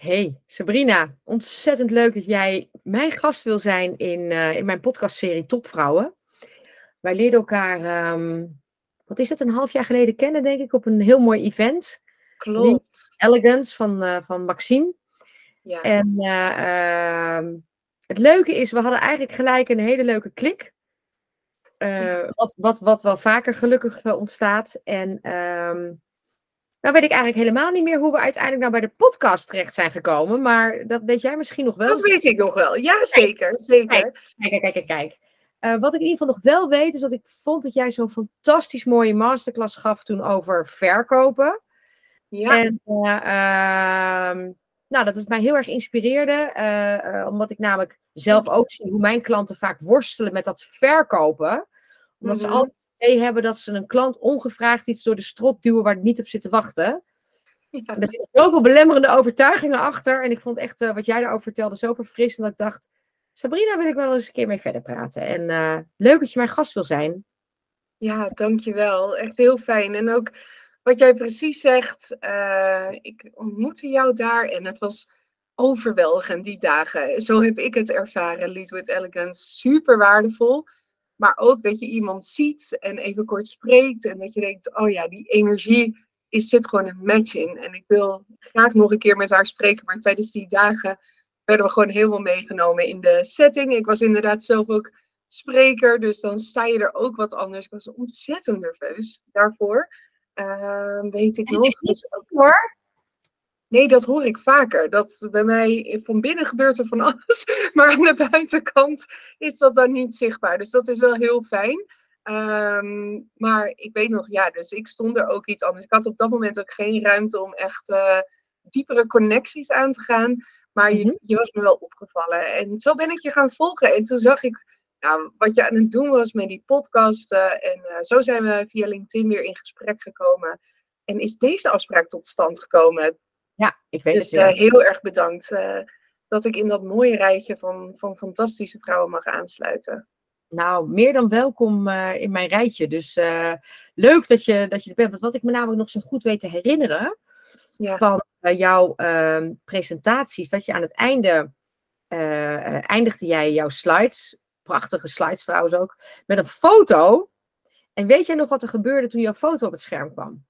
Hey Sabrina, ontzettend leuk dat jij mijn gast wil zijn in, uh, in mijn podcastserie Topvrouwen. Wij leerden elkaar, ehm, wat is het, een half jaar geleden kennen, denk ik, op een heel mooi event. Klopt. Elegance van, uh, van Maxime. Ja. En uh, het leuke is, we hadden eigenlijk gelijk een hele leuke klik. wat, wat, wat wel vaker gelukkig ontstaat. En ehm, nou weet ik eigenlijk helemaal niet meer hoe we uiteindelijk nou bij de podcast terecht zijn gekomen. Maar dat weet jij misschien nog wel. Dat weet ik nog wel. Ja, zeker. Kijk, zeker. Kijk, kijk, kijk, kijk. Uh, wat ik in ieder geval nog wel weet, is dat ik vond dat jij zo'n fantastisch mooie masterclass gaf toen over verkopen. Ja. En uh, uh, nou, dat het mij heel erg inspireerde. Uh, omdat ik namelijk zelf ook zie hoe mijn klanten vaak worstelen met dat verkopen. Omdat mm -hmm. ze altijd idee hebben dat ze een klant ongevraagd iets door de strot duwen waar het niet op zit te wachten. Ja. Er zitten zoveel belemmerende overtuigingen achter. En ik vond echt uh, wat jij daarover vertelde zo verfrissend dat ik dacht, Sabrina wil ik wel eens een keer mee verder praten. En uh, leuk dat je mijn gast wil zijn. Ja, dankjewel. Echt heel fijn. En ook wat jij precies zegt, uh, ik ontmoette jou daar en het was overweldigend die dagen. Zo heb ik het ervaren, Lead with Elegance. Super waardevol. Maar ook dat je iemand ziet en even kort spreekt. En dat je denkt, oh ja, die energie is, zit gewoon een match in. En ik wil graag nog een keer met haar spreken. Maar tijdens die dagen werden we gewoon heel veel meegenomen in de setting. Ik was inderdaad zelf ook spreker. Dus dan sta je er ook wat anders. Ik was ontzettend nerveus daarvoor. Uh, weet ik nog. Dus ook hoor. Nee, dat hoor ik vaker. Dat bij mij van binnen gebeurt er van alles, maar aan de buitenkant is dat dan niet zichtbaar. Dus dat is wel heel fijn. Um, maar ik weet nog, ja, dus ik stond er ook iets anders. Ik had op dat moment ook geen ruimte om echt uh, diepere connecties aan te gaan. Maar je, je was me wel opgevallen. En zo ben ik je gaan volgen. En toen zag ik nou, wat je aan het doen was met die podcasten. En uh, zo zijn we via LinkedIn weer in gesprek gekomen. En is deze afspraak tot stand gekomen. Ja, ik weet dus, het. Ja. Uh, heel erg bedankt uh, dat ik in dat mooie rijtje van, van fantastische vrouwen mag aansluiten. Nou, meer dan welkom uh, in mijn rijtje. Dus leuk dat je, dat je er bent. Want wat ik me namelijk nog zo goed weet te herinneren ja. van jouw ehm, presentaties, dat je aan het einde eindigde jij jouw slides, prachtige slides trouwens ook, met een foto. En weet jij nog wat er gebeurde toen jouw foto op het scherm kwam?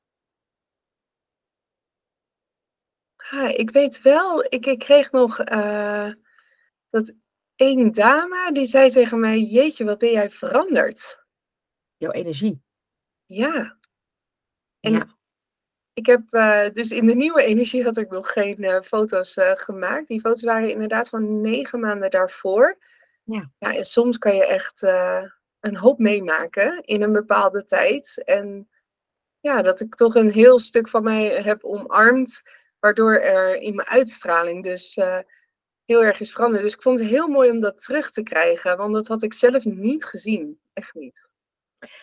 Ja, ik weet wel, ik, ik kreeg nog uh, dat één dame die zei tegen mij: Jeetje, wat ben jij veranderd? Jouw energie. Ja. En ja. ik heb uh, dus in de nieuwe energie had ik nog geen uh, foto's gemaakt. Die foto's waren inderdaad van negen maanden daarvoor. Ja. ja en soms kan je echt een hoop meemaken in een bepaalde tijd. En ja, dat ik toch een heel stuk van mij heb omarmd waardoor er in mijn uitstraling dus uh, heel erg is veranderd. Dus ik vond het heel mooi om dat terug te krijgen, want dat had ik zelf niet gezien. Echt niet.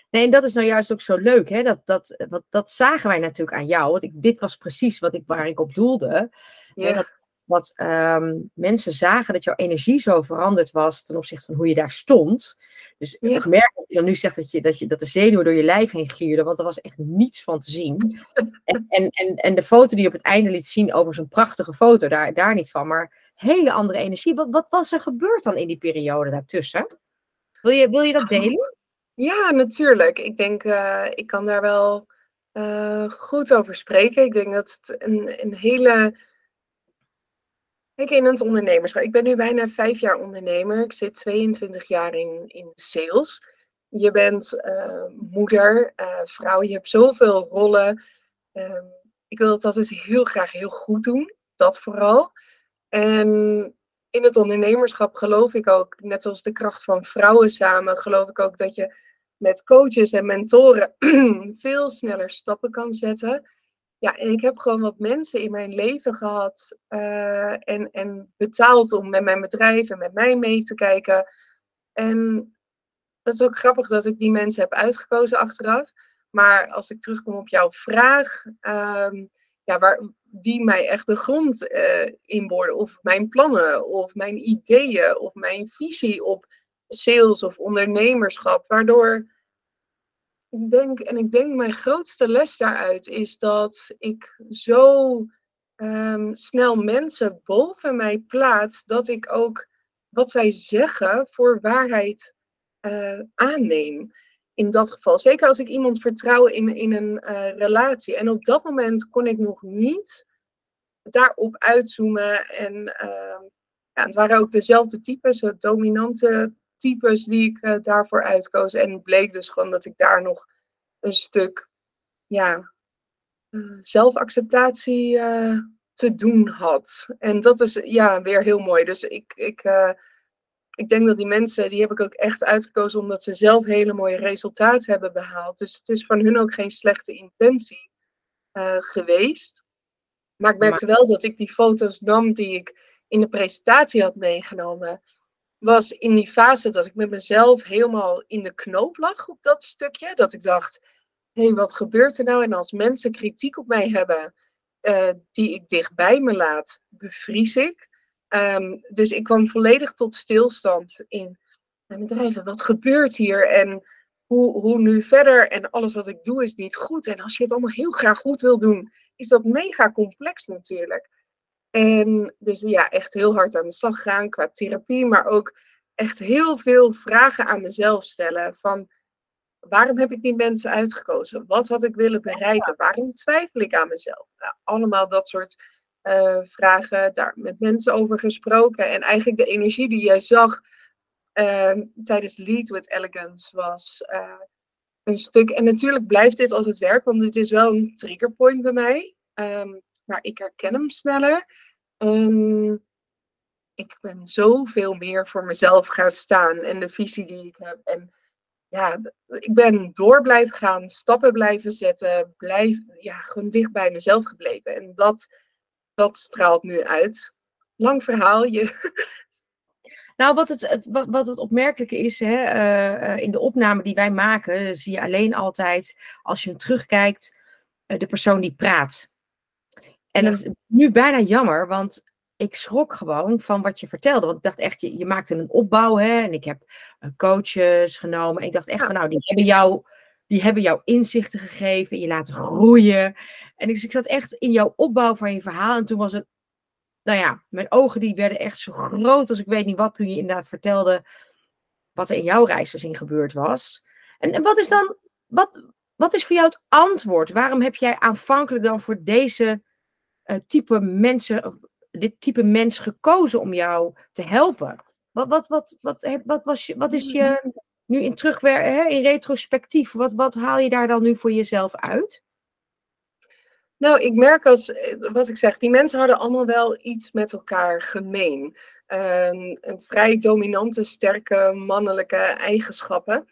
Nee, en dat is nou juist ook zo leuk, hè? Dat, dat, wat, dat zagen wij natuurlijk aan jou. Want ik, dit was precies wat ik, waar ik op doelde. Ja. Dat, wat um, mensen zagen dat jouw energie zo veranderd was ten opzichte van hoe je daar stond. Dus Ja. ik merk dat je dan nu zegt dat, je, dat, je, dat de zenuwen door je lijf heen gierden, want er was echt niets van te zien. En, en, en, en de foto die je op het einde liet zien, overigens een prachtige foto, daar, daar niet van, maar hele andere energie. Wat, wat was er gebeurd dan in die periode daartussen? Wil je, wil je dat delen? Ja, natuurlijk. Ik denk, uh, ik kan daar wel uh, goed over spreken. Ik denk dat het een, een hele. Kijk, in het ondernemerschap. Ik ben nu bijna vijf jaar ondernemer. Ik zit 22 jaar in, in sales. Je bent uh, moeder, vrouw. Je hebt zoveel rollen. Ehm, ik wil het altijd heel graag heel goed doen. Dat vooral. En in het ondernemerschap geloof ik ook, net als de kracht van vrouwen samen, geloof ik ook dat je met coaches en mentoren veel sneller stappen kan zetten. Ja, en ik heb gewoon wat mensen in mijn leven gehad uh, en, en betaald om met mijn bedrijf en met mij mee te kijken. En dat is ook grappig dat ik die mensen heb uitgekozen achteraf. Maar als ik terugkom op jouw vraag, um, ja, waar, die mij echt de grond uh, inboorden. Of mijn plannen, of mijn ideeën, of mijn visie op sales of ondernemerschap. Waardoor ik denk, en ik denk mijn grootste les daaruit is dat ik zo ehm, snel mensen boven mij plaats, dat ik ook wat zij zeggen voor waarheid uh, aanneem. In dat geval. Zeker als ik iemand vertrouw in, in een uh, relatie. En op dat moment kon ik nog niet daarop uitzoomen. En uh, ja, het waren ook dezelfde types, dominante types die ik uh, daarvoor uitkoos. En het bleek dus gewoon dat ik daar nog een stuk ja, zelfacceptatie te doen had. En dat is ja, weer heel mooi. Dus ik, ik ik denk dat die mensen, die heb ik ook echt uitgekozen omdat ze zelf hele mooie resultaten hebben behaald. Dus het is van hun ook geen slechte intentie geweest. Maar ik merkte wel dat ik die foto's nam die ik in de presentatie had meegenomen. Was in die fase dat ik met mezelf helemaal in de knoop lag op dat stukje. Dat ik dacht, hé, hey, wat gebeurt er nou? En als mensen kritiek op mij hebben, uh, die ik dichtbij me laat, bevries ik. Um, dus ik kwam volledig tot stilstand in mijn bedrijven. Wat gebeurt hier en hoe, hoe nu verder? En alles wat ik doe is niet goed. En als je het allemaal heel graag goed wil doen, is dat mega complex natuurlijk. En dus ja, echt heel hard aan de slag gaan qua therapie, maar ook echt heel veel vragen aan mezelf stellen. Van waarom heb ik die mensen uitgekozen? Wat had ik willen bereiken? Waarom twijfel ik aan mezelf? Nou, allemaal dat soort uh, vragen, daar met mensen over gesproken. En eigenlijk de energie die jij zag uh, tijdens Lead with Elegance was uh, een stuk. En natuurlijk blijft dit altijd werken, want het is wel een triggerpoint bij mij. Um, maar ik herken hem sneller. En ik ben zoveel meer voor mezelf gaan staan en de visie die ik heb. En ja, ik ben door blijven gaan, stappen blijven zetten, blijf ja, gewoon dicht bij mezelf gebleven. En dat dat straalt nu uit. Lang verhaal. Je... Nou, wat het, wat het opmerkelijke is, hè, uh, in de opname die wij maken, zie je alleen altijd, als je hem terugkijkt, uh, de persoon die praat. En dat is nu bijna jammer, want ik schrok gewoon van wat je vertelde. Want ik dacht echt, je, je maakte een opbouw, hè, en ik heb coaches genomen. En ik dacht echt van, nou, die hebben jou die hebben jou inzichten gegeven, je laten groeien. En ik, ik zat echt in jouw opbouw van je verhaal. En toen was het, nou ja, mijn ogen die werden echt zo groot als ik weet niet wat toen je inderdaad vertelde wat er in jouw reis dus in gebeurd was. En, en wat is dan, wat, wat is voor jou het antwoord? Waarom heb jij aanvankelijk dan voor deze type mensen, dit type mens gekozen om jou te helpen? Wat, wat, wat, wat, wat, was, wat is je nu in terugwer, in retrospectief, wat, wat haal je daar dan nu voor jezelf uit? Nou, ik merk als, eh, wat ik zeg, die mensen hadden allemaal wel iets met elkaar gemeen. Um, een vrij dominante, sterke mannelijke eigenschappen.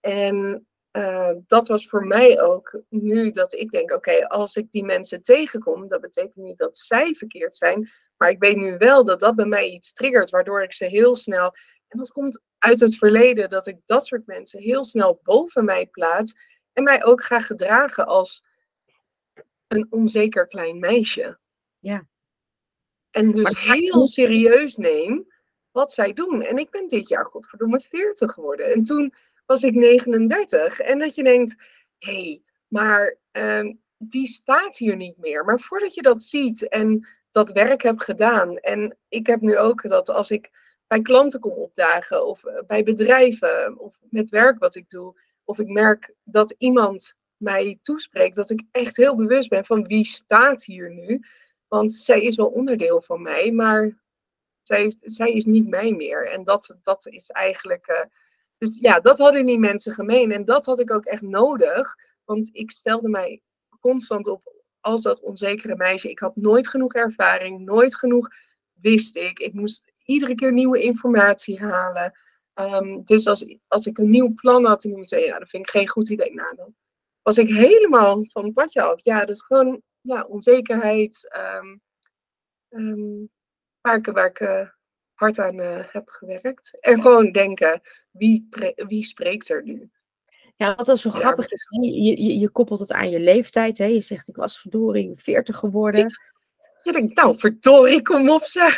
En uh, dat was voor mij ook nu dat ik denk, oké, als ik die mensen tegenkom, dat betekent niet dat zij verkeerd zijn, maar ik weet nu wel dat dat bij mij iets triggert, waardoor ik ze heel snel, en dat komt uit het verleden, dat ik dat soort mensen heel snel boven mij plaats en mij ook ga gedragen als een onzeker klein meisje. Ja. En dus heel serieus neem wat zij doen. En ik ben dit jaar, godverdomme, 40 geworden. En toen was ik 39. En dat je denkt, hé, hey, maar um, die staat hier niet meer. Maar voordat je dat ziet en dat werk hebt gedaan. En ik heb nu ook dat als ik bij klanten kom opdagen of eh, bij bedrijven of met werk wat ik doe. Of ik merk dat iemand mij toespreekt, dat ik echt heel bewust ben van wie staat hier nu. Want zij is wel onderdeel van mij, maar zij, zij is niet mij meer. En dat, dat is eigenlijk. Uh, dus ja, dat hadden die mensen gemeen. En dat had ik ook echt nodig. Want ik stelde mij constant op als dat onzekere meisje. Ik had nooit genoeg ervaring, nooit genoeg wist ik. Ik moest iedere keer nieuwe informatie halen. Um, dus als, als ik een nieuw plan had, en zei ja, dat vind ik geen goed idee. Nou, dan was ik helemaal van het padje af. Ja, dus gewoon ja, onzekerheid. Um, um, waar ik, uh, hard aan uh, heb gewerkt. En gewoon denken, wie, wie spreekt er nu? Ja, wat dan zo grappig is, je, je, je, koppelt het aan je leeftijd. Hè? Je zegt, ik was verdorie 40 geworden. Je denkt, nou verdorie, kom op zeg.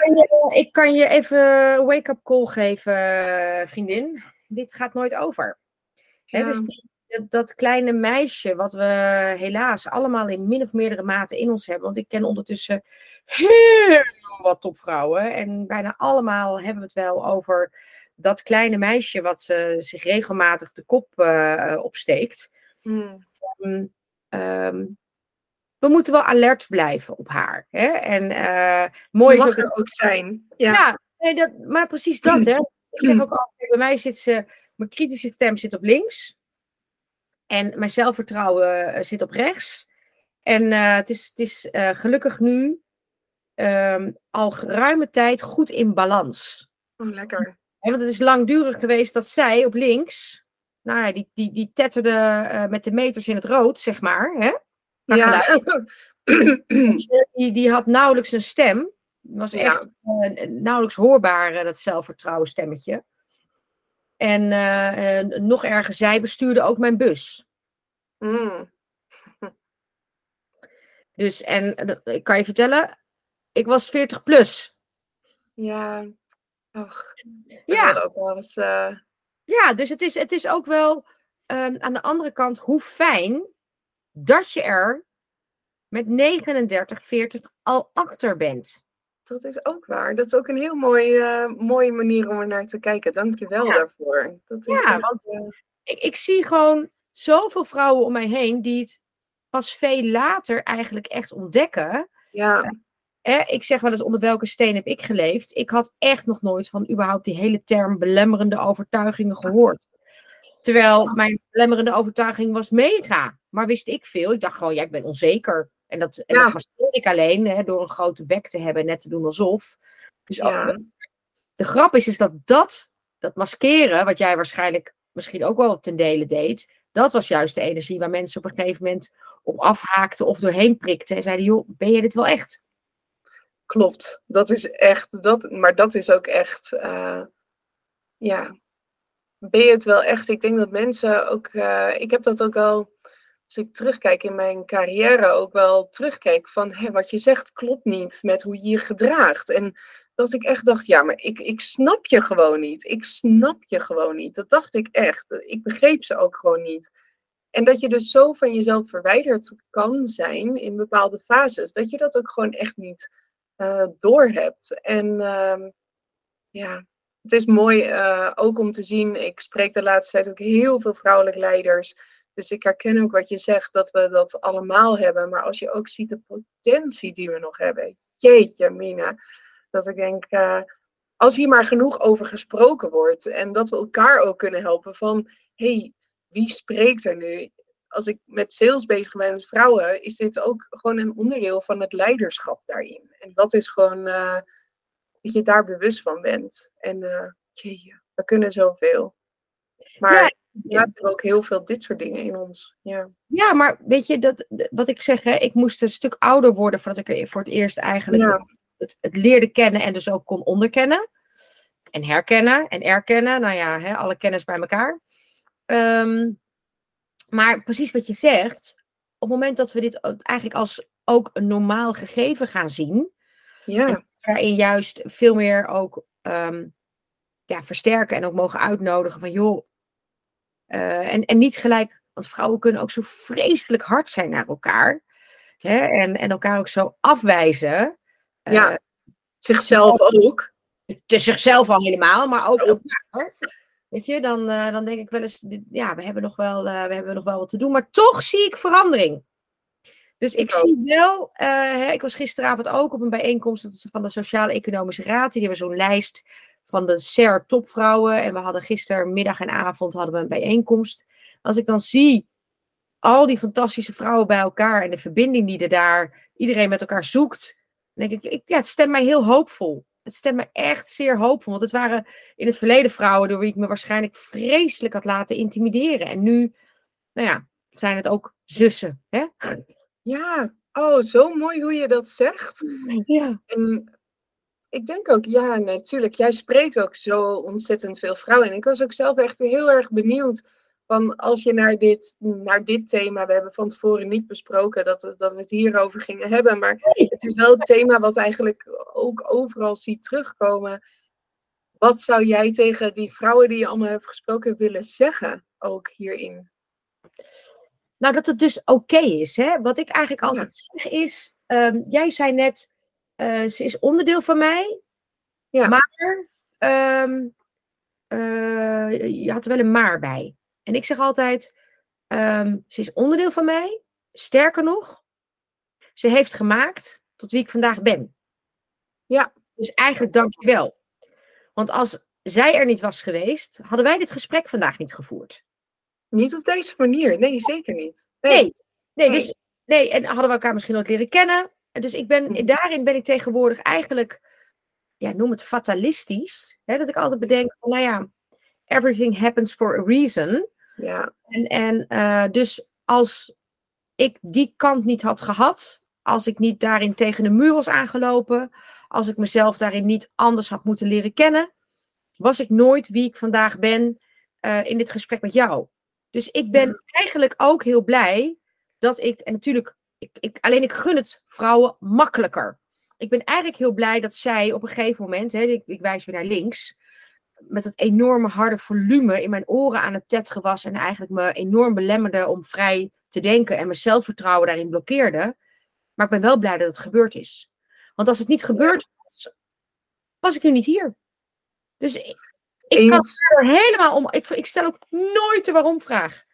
Ik kan je even wake-up call geven, vriendin. Dit gaat nooit over. Ja. Hè, dus die, dat, dat kleine meisje, wat we helaas allemaal in min of meerdere mate in ons hebben. Want ik ken ondertussen heel wat topvrouwen. En bijna allemaal hebben we het wel over dat kleine meisje wat uh, zich regelmatig de kop uh, opsteekt. Hmm. Um, um, we moeten wel alert blijven op haar. Hè? En uh, mooi Mag is ook, er ook zijn. Ja, ja nee, dat, maar precies dat. Hè? Ik zeg ook altijd, bij mij zit ze, mijn kritische stem zit op links. En mijn zelfvertrouwen uh, zit op rechts. En uh, het is, het is gelukkig nu um, al geruime tijd goed in balans. Oh, lekker. Want het is langdurig geweest dat zij op links, nou ja, die, die, die tetterde met de meters in het rood, zeg maar. Hè? Ja. die, die had nauwelijks een stem. was echt ja. uh, nauwelijks hoorbaar, uh, dat zelfvertrouwen stemmetje. En nog erger, zij bestuurde ook mijn bus. Mm. Dus, en ik kan je vertellen, ik was 40 plus. Ja, ach. Ja. Ook wel eens, ja, dus het is, het is ook wel um, aan de andere kant hoe fijn dat je er met 39, 40 al achter bent. Dat is ook waar. Dat is ook een heel mooi, uh, mooie manier om er naar te kijken. Dank je wel ja. daarvoor. Dat is ja, want uh, ik, ik zie gewoon zoveel vrouwen om mij heen die het pas veel later eigenlijk echt ontdekken. Ja. Eh, ik zeg wel eens onder welke steen heb ik geleefd. Ik had echt nog nooit van überhaupt die hele term belemmerende overtuigingen gehoord. Terwijl mijn belemmerende overtuiging was mega. Maar wist ik veel. Ik dacht gewoon, ja, ik ben onzeker. En dat, en Ja. dat ik alleen hè, door een grote bek te hebben en net te doen alsof. Dus ook- Ja. de grap is, is dat dat, dat maskeren, wat jij waarschijnlijk misschien ook wel ten dele deed, dat was juist de energie waar mensen op een gegeven moment op afhaakten of doorheen prikten en zeiden, joh, ben je dit wel echt? Klopt. Dat is echt, dat, maar dat is ook echt, eh, ja. Ben je het wel echt? Ik denk dat mensen ook, eh, ik heb dat ook wel, als ik terugkijk in mijn carrière, ook wel terugkijk van wat je zegt klopt niet met hoe je je gedraagt. En dat ik echt dacht, ja, maar ik, ik snap je gewoon niet. Ik snap je gewoon niet. Dat dacht ik echt. Ik begreep ze ook gewoon niet. En dat je dus zo van jezelf verwijderd kan zijn in bepaalde fases, dat je dat ook gewoon echt niet uh, doorhebt. En uh, ja, het is mooi uh, ook om te zien. Ik spreek de laatste tijd ook heel veel vrouwelijke leiders. Dus ik herken ook wat je zegt, dat we dat allemaal hebben. Maar als je ook ziet de potentie die we nog hebben. Jeetje, Mina. Dat ik denk, uh, als hier maar genoeg over gesproken wordt. En dat we elkaar ook kunnen helpen van, hey, wie spreekt er nu? Als ik met sales bezig ben met vrouwen, is dit ook gewoon een onderdeel van het leiderschap daarin. En dat is gewoon uh, dat je daar bewust van bent. En uh, jeetje, we kunnen zoveel. Maar ja, we hebben ook heel veel dit soort dingen in ons. Ja, ja maar weet je, dat, wat ik zeg, hè, ik moest een stuk ouder worden voordat ik er voor het eerst eigenlijk Ja. het, het, het leerde kennen en dus ook kon onderkennen. En herkennen en erkennen. Nou ja, hè, alle kennis bij elkaar. Ehm, maar precies wat je zegt, op het moment dat we dit eigenlijk als ook een normaal gegeven gaan zien, ja, daarin juist veel meer ook ehm, ja, versterken en ook mogen uitnodigen van joh, eh, en, en niet gelijk, want vrouwen kunnen ook zo vreselijk hard zijn naar elkaar hè, en, en elkaar ook zo afwijzen. Eh, ja. zichzelf ook. te zichzelf al helemaal, maar ook elkaar. Weet je, dan, uh, dan denk ik wel eens, dit, ja, we hebben, nog wel, uh, we hebben nog wel wat te doen. Maar toch zie ik verandering. Dus ik, zie wel, uh, hè, ik was gisteravond ook op een bijeenkomst van de Sociaal-Economische Raad. Die hebben zo'n lijst van de SER topvrouwen. En we hadden gistermiddag en avond hadden we een bijeenkomst. Als ik dan zie al die fantastische vrouwen bij elkaar en de verbinding die er daar iedereen met elkaar zoekt, dan denk ik, ik ja, het stemt mij heel hoopvol het stemt me echt zeer hoopvol. Want het waren in het verleden vrouwen door wie ik me waarschijnlijk vreselijk had laten intimideren. En nu, nou ja, zijn het ook zussen. Hè? Ja, oh, zo mooi hoe je dat zegt. Ja. En ik denk ook, ja, natuurlijk, jij spreekt ook zo ontzettend veel vrouwen. En ik was ook zelf echt heel erg benieuwd van als je naar dit, naar dit thema, we hebben van tevoren niet besproken dat, dat we het hierover gingen hebben, maar het is wel het thema wat eigenlijk ook overal ziet terugkomen. Wat zou jij tegen die vrouwen die je allemaal hebt gesproken willen zeggen, ook hierin? Nou, dat het dus oké is. Hè? Wat ik eigenlijk Ja. altijd zeg is, ehm, jij zei net, eh, ze is onderdeel van mij, Ja. maar ehm, eh, je had er wel een maar bij. En ik zeg altijd, ehm, ze is onderdeel van mij, sterker nog, ze heeft gemaakt tot wie ik vandaag ben. Ja. Dus eigenlijk dank je wel. Want als zij er niet was geweest, hadden wij dit gesprek vandaag niet gevoerd. Niet op deze manier. Nee, zeker niet. Nee, nee, Nee. dus nee, en hadden we elkaar misschien nooit leren kennen. En Dus ik ben, Mhm. daarin ben ik tegenwoordig eigenlijk, ja, noem het fatalistisch. Hè, dat ik altijd bedenk, van, nou ja, everything happens for a reason. Ja, En, en eh, dus als ik die kant niet had gehad, als ik niet daarin tegen de muur was aangelopen, als ik mezelf daarin niet anders had moeten leren kennen, was ik nooit wie ik vandaag ben eh, in dit gesprek met jou. Dus ik ben Ja. eigenlijk ook heel blij dat ik, en natuurlijk, ik, ik, alleen ik gun het vrouwen makkelijker. Ik ben eigenlijk heel blij dat zij op een gegeven moment, hè, ik, ik wijs weer naar links, met het enorme harde volume in mijn oren aan het tetteren was en eigenlijk me enorm belemmerde om vrij te denken en mijn zelfvertrouwen daarin blokkeerde. Maar ik ben wel blij dat het gebeurd is. Want als het niet gebeurd was, was ik nu niet hier. Dus ik, ik kan er helemaal om. Ik, ik stel ook nooit de waarom-vraag.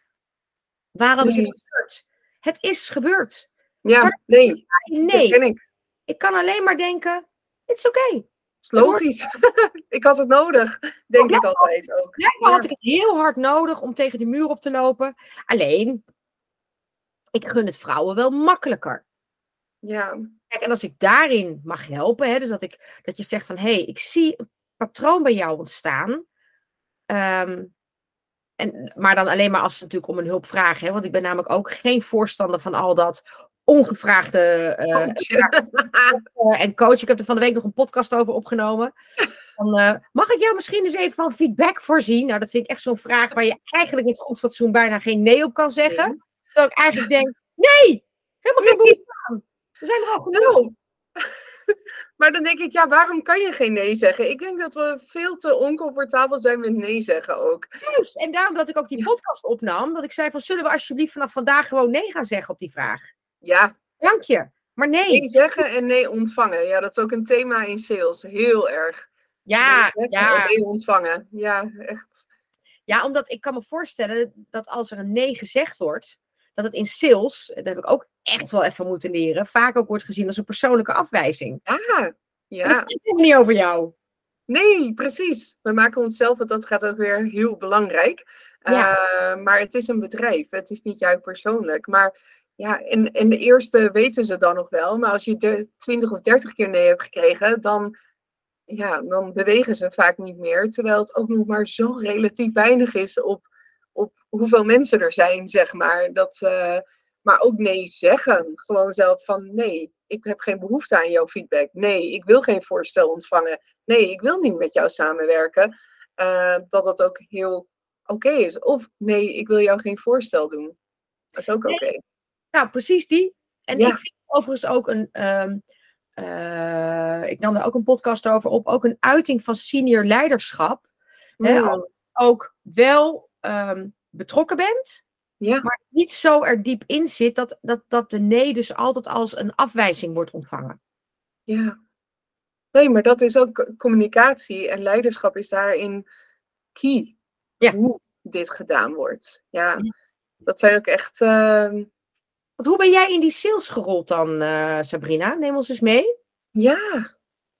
Waarom is het gebeurd? Het is gebeurd. Ja, nee, Nee, ken ik. ik kan alleen maar denken: het is oké. Is logisch. ik had het nodig, denk Ja. ik altijd ook. Ja. had ik het heel hard nodig om tegen die muur op te lopen. Alleen, ik gun het vrouwen wel makkelijker. Ja, Kijk, en als ik daarin mag helpen, hè, dus dat, ik, dat je zegt van hé, hey, ik zie een patroon bij jou ontstaan. Ehm, en, maar dan alleen maar als ze natuurlijk om een hulp vragen. Hè, want ik ben namelijk ook geen voorstander van al dat ongevraagde eh, eh, en coach. Ik heb er van de week nog een podcast over opgenomen. Van, eh, mag ik jou misschien eens even van feedback voorzien? Nou, dat vind ik echt zo'n vraag waar je eigenlijk met goed fatsoen bijna geen nee op kan zeggen. Terwijl ik eigenlijk denk, nee, helemaal geen behoefte aan. We zijn er al genoeg. Maar dan denk ik, ja, waarom kan je geen nee zeggen? Ik denk dat we veel te oncomfortabel zijn met nee zeggen ook. Juist. En daarom dat ik ook die podcast opnam, dat ik zei van, zullen we alsjeblieft vanaf vandaag gewoon nee gaan zeggen op die vraag? Ja, Dank je. Maar nee. nee zeggen en nee ontvangen. Ja, dat is ook een thema in sales. Heel erg. Ja, nee ja. nee ontvangen. Ja, echt. ja, omdat ik kan me voorstellen dat als er een nee gezegd wordt, dat het in sales, dat heb ik ook echt wel even moeten leren, vaak ook wordt gezien als een persoonlijke afwijzing. Ja, Maar Dat ja. gaat helemaal niet over jou. Nee, precies. We maken onszelf, want dat gaat ook weer heel belangrijk. Ja. Eh, maar het is een bedrijf. Het is niet jou persoonlijk. Maar ja, en, en de eerste weten ze dan nog wel. Maar als je de 20 of 30 keer nee hebt gekregen, dan, ja, dan bewegen ze vaak niet meer. Terwijl het ook nog maar zo relatief weinig is op, op hoeveel mensen er zijn, zeg maar. Dat, eh, maar ook nee zeggen. Gewoon zelf van nee, ik heb geen behoefte aan jouw feedback. Nee, ik wil geen voorstel ontvangen. Nee, ik wil niet met jou samenwerken. Eh, dat dat ook heel oké is. Of nee, ik wil jou geen voorstel doen. Dat is ook oké. Nou, precies die. En Ja. ik vind overigens ook een. ehm, eh, ik nam daar ook een podcast over op. Ook een uiting van senior leiderschap. Hè, Mm, als je ook wel ehm, betrokken bent, ja, maar niet zo er diep in zit dat, dat, dat de nee dus altijd als een afwijzing wordt ontvangen. ja. Nee, maar dat is ook communicatie en leiderschap is daarin key. Ja. Hoe dit gedaan wordt. Ja, Ja. dat zijn ook echt. ehm, Want hoe ben jij in die sales gerold dan, eh, Sabrina? Neem ons eens mee. Ja,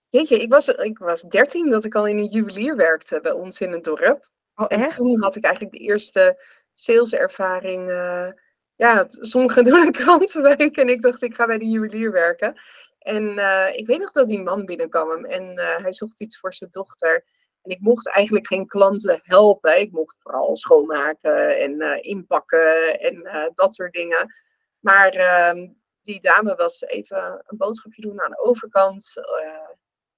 jeetje, ik was, ik was 13 dat ik al in een juwelier werkte bij ons in het dorp. Oh, En toen had ik eigenlijk de eerste saleservaring. eh ja, sommigen doen een krantenweek en ik dacht ik ga bij de juwelier werken. En eh, ik weet nog dat die man binnenkwam en hij zocht iets voor zijn dochter. En ik mocht eigenlijk geen klanten helpen. Ik mocht vooral schoonmaken en inpakken en dat soort dingen. Maar ehm, die dame was even een boodschapje doen aan de overkant. eh,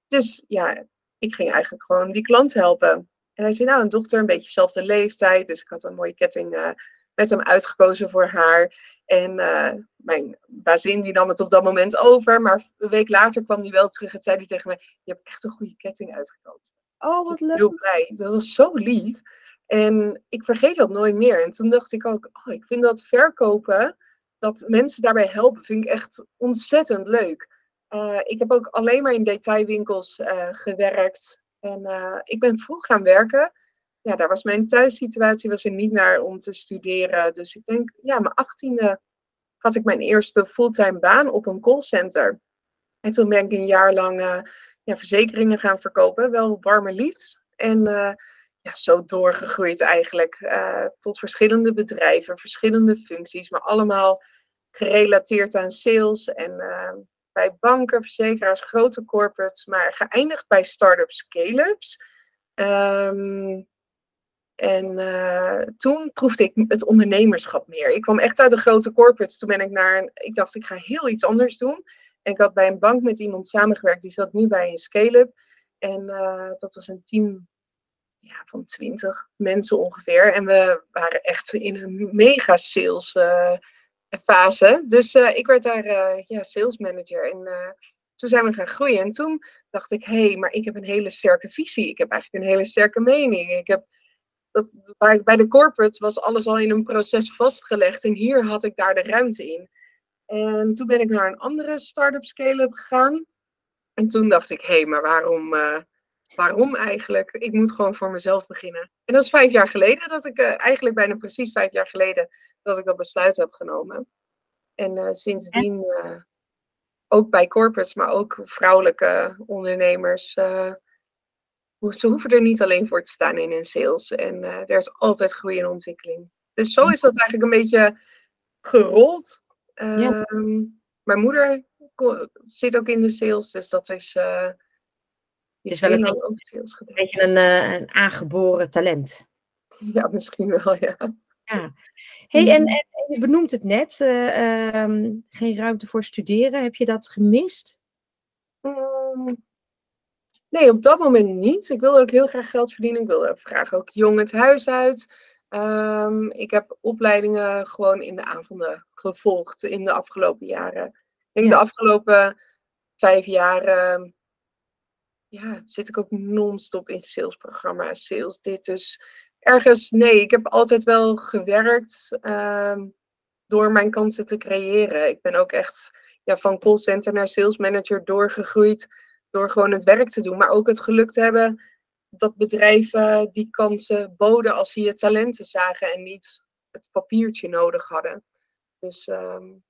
dus ja, ik ging eigenlijk gewoon die klant helpen. En hij zei, nou, een dochter, een beetje dezelfde leeftijd. Dus ik had een mooie ketting eh, met hem uitgekozen voor haar. En eh, mijn bazin die nam het op dat moment over. Maar een week later kwam hij wel terug en zei hij tegen me... Je hebt echt een goede ketting uitgekozen. Oh, wat leuk. Heel blij. Dat was zo lief. En ik vergeet dat nooit meer. En toen dacht ik ook, oh, ik vind dat verkopen, dat mensen daarbij helpen, vind ik echt ontzettend leuk. Uh, ik heb ook alleen maar in detailwinkels uh, gewerkt. En uh, ik ben vroeg gaan werken. Ja, daar was mijn thuissituatie was er niet naar om te studeren. Dus ik denk, ja, mijn achttiende had ik mijn eerste fulltime baan op een callcenter. En toen ben ik een jaar lang ja, verzekeringen gaan verkopen. Wel warme leads. En ja, zo doorgegroeid eigenlijk. tot verschillende bedrijven, verschillende functies. Maar allemaal gerelateerd aan sales en bij banken, verzekeraars, grote corporates, maar geëindigd bij start-ups, scale-ups. Ehm, en uh, toen proefde ik het ondernemerschap meer. Ik kwam echt uit de grote corporates. Toen ben ik naar een, ik dacht ik ga heel iets anders doen. En ik had bij een bank met iemand samengewerkt, die zat nu bij een scale-up. En dat was een team ja, van twintig mensen ongeveer. En we waren echt in een mega sales uh, fase. Dus uh, ik werd daar uh, ja, sales manager. En toen zijn we gaan groeien. En toen dacht ik, hé, hey, maar ik heb een hele sterke visie. Ik heb eigenlijk een hele sterke mening. Ik heb dat, bij, bij de corporate was alles al in een proces vastgelegd. En hier had ik daar de ruimte in. En toen ben ik naar een andere start-up scale-up gegaan. En toen dacht ik, hé, hey, maar waarom, waarom eigenlijk? Ik moet gewoon voor mezelf beginnen. En dat is vijf jaar geleden dat ik, eigenlijk bijna precies vijf jaar geleden, dat ik dat besluit heb genomen. En uh, sindsdien uh, ook bij corporates, maar ook vrouwelijke ondernemers. Ze hoeven er niet alleen voor te staan in hun sales. En er is altijd groei en ontwikkeling. Dus zo is dat eigenlijk een beetje gerold. Ja. Ehm, mijn moeder zit ook in de sales, dus dat is. Het is wel een beetje, een, beetje een, een aangeboren talent. Ja, misschien wel, ja. Ja. Hey, en, en, je benoemt het net, uh, um, geen ruimte voor studeren. Heb je dat gemist? Um, nee, op dat moment niet. Ik wilde ook heel graag geld verdienen. Ik wilde graag ook jong het huis uit. Um, ik heb opleidingen gewoon in de avonden gevolgd in de afgelopen jaren. Ik denk ja. de afgelopen vijf jaar ja, zit ik ook non-stop in salesprogramma's, sales dit. Dus ergens, nee, ik heb altijd wel gewerkt um, door mijn kansen te creëren. Ik ben ook echt ja, van callcenter naar sales manager doorgegroeid door gewoon het werk te doen. Maar ook het geluk te hebben dat bedrijven die kansen boden als ze je talenten zagen en niet het papiertje nodig hadden. Dus um,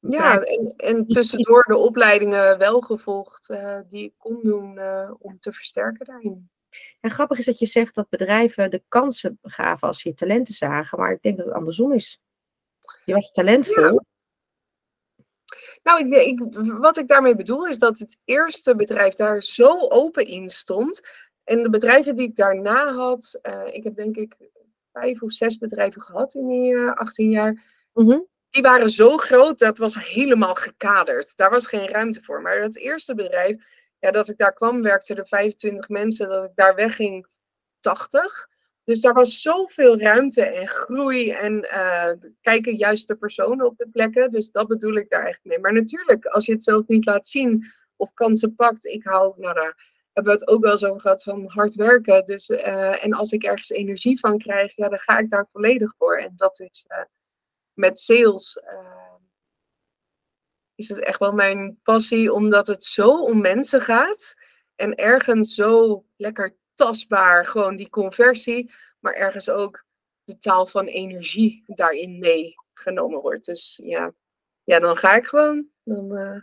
ja, en, en, tussendoor de opleidingen wel gevolgd uh, die ik kon doen uh, om te versterken daarin. En grappig is dat je zegt dat bedrijven de kansen gaven als ze je talenten zagen, maar ik denk dat het andersom is. Je was talentvol. Ja. Nou, ik, ik, wat ik daarmee bedoel is dat het eerste bedrijf daar zo open in stond. En de bedrijven die ik daarna had, uh, ik heb denk ik vijf of zes bedrijven gehad in die uh, 18 jaar. Mm -hmm. Die waren zo groot, dat was helemaal gekaderd. Daar was geen ruimte voor. Maar het eerste bedrijf, ja, dat ik daar kwam, werkten er 25 mensen. Dat ik daar wegging, 80. Dus daar was zoveel ruimte en groei en uh, kijken juist de personen op de plekken. Dus dat bedoel ik daar eigenlijk mee. Maar natuurlijk, als je het zelf niet laat zien of kansen pakt. Ik hou, nou daar hebben we het ook wel eens over gehad, van hard werken. Dus, uh, en als ik ergens energie van krijg, ja, dan ga ik daar volledig voor. En dat is uh, met sales is het echt wel mijn passie, omdat het zo om mensen gaat. En ergens zo lekker tastbaar, gewoon die conversie, maar ergens ook de taal van energie daarin meegenomen wordt. Dus ja, ja dan ga ik gewoon. Dan, uh...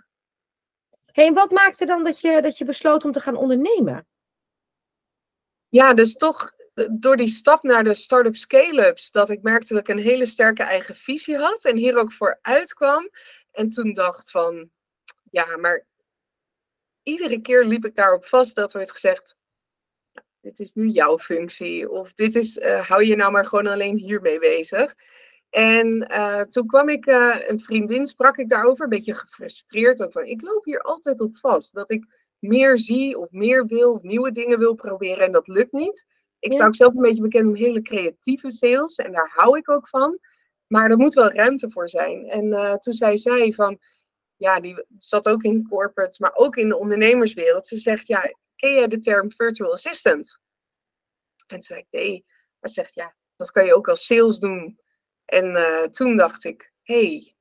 hey, wat maakte dan dat je, dat je besloot om te gaan ondernemen? Ja, dus toch door die stap naar de start-up scale-ups, dat ik merkte dat ik een hele sterke eigen visie had en hier ook voor uitkwam. En toen dacht van, ja, maar iedere keer liep ik daarop vast dat werd gezegd, dit is nu jouw functie. Of dit is, uh, hou je nou maar gewoon alleen hiermee bezig. En uh, toen kwam ik, uh, een vriendin sprak ik daarover, een beetje gefrustreerd ook van, ik loop hier altijd op vast. Dat ik meer zie of meer wil of nieuwe dingen wil proberen en dat lukt niet. Ik sta ook zelf een beetje bekend om hele creatieve sales en daar hou ik ook van. Maar er moet wel ruimte voor zijn. En uh, toen zei zij van, ja, die zat ook in corporate, maar ook in de ondernemerswereld. Ze zegt, ja, ken jij de term virtual assistant? En toen zei ik, nee, Maar ze zegt, ja, dat kan je ook als sales doen. En eh, toen dacht ik, hé, hey,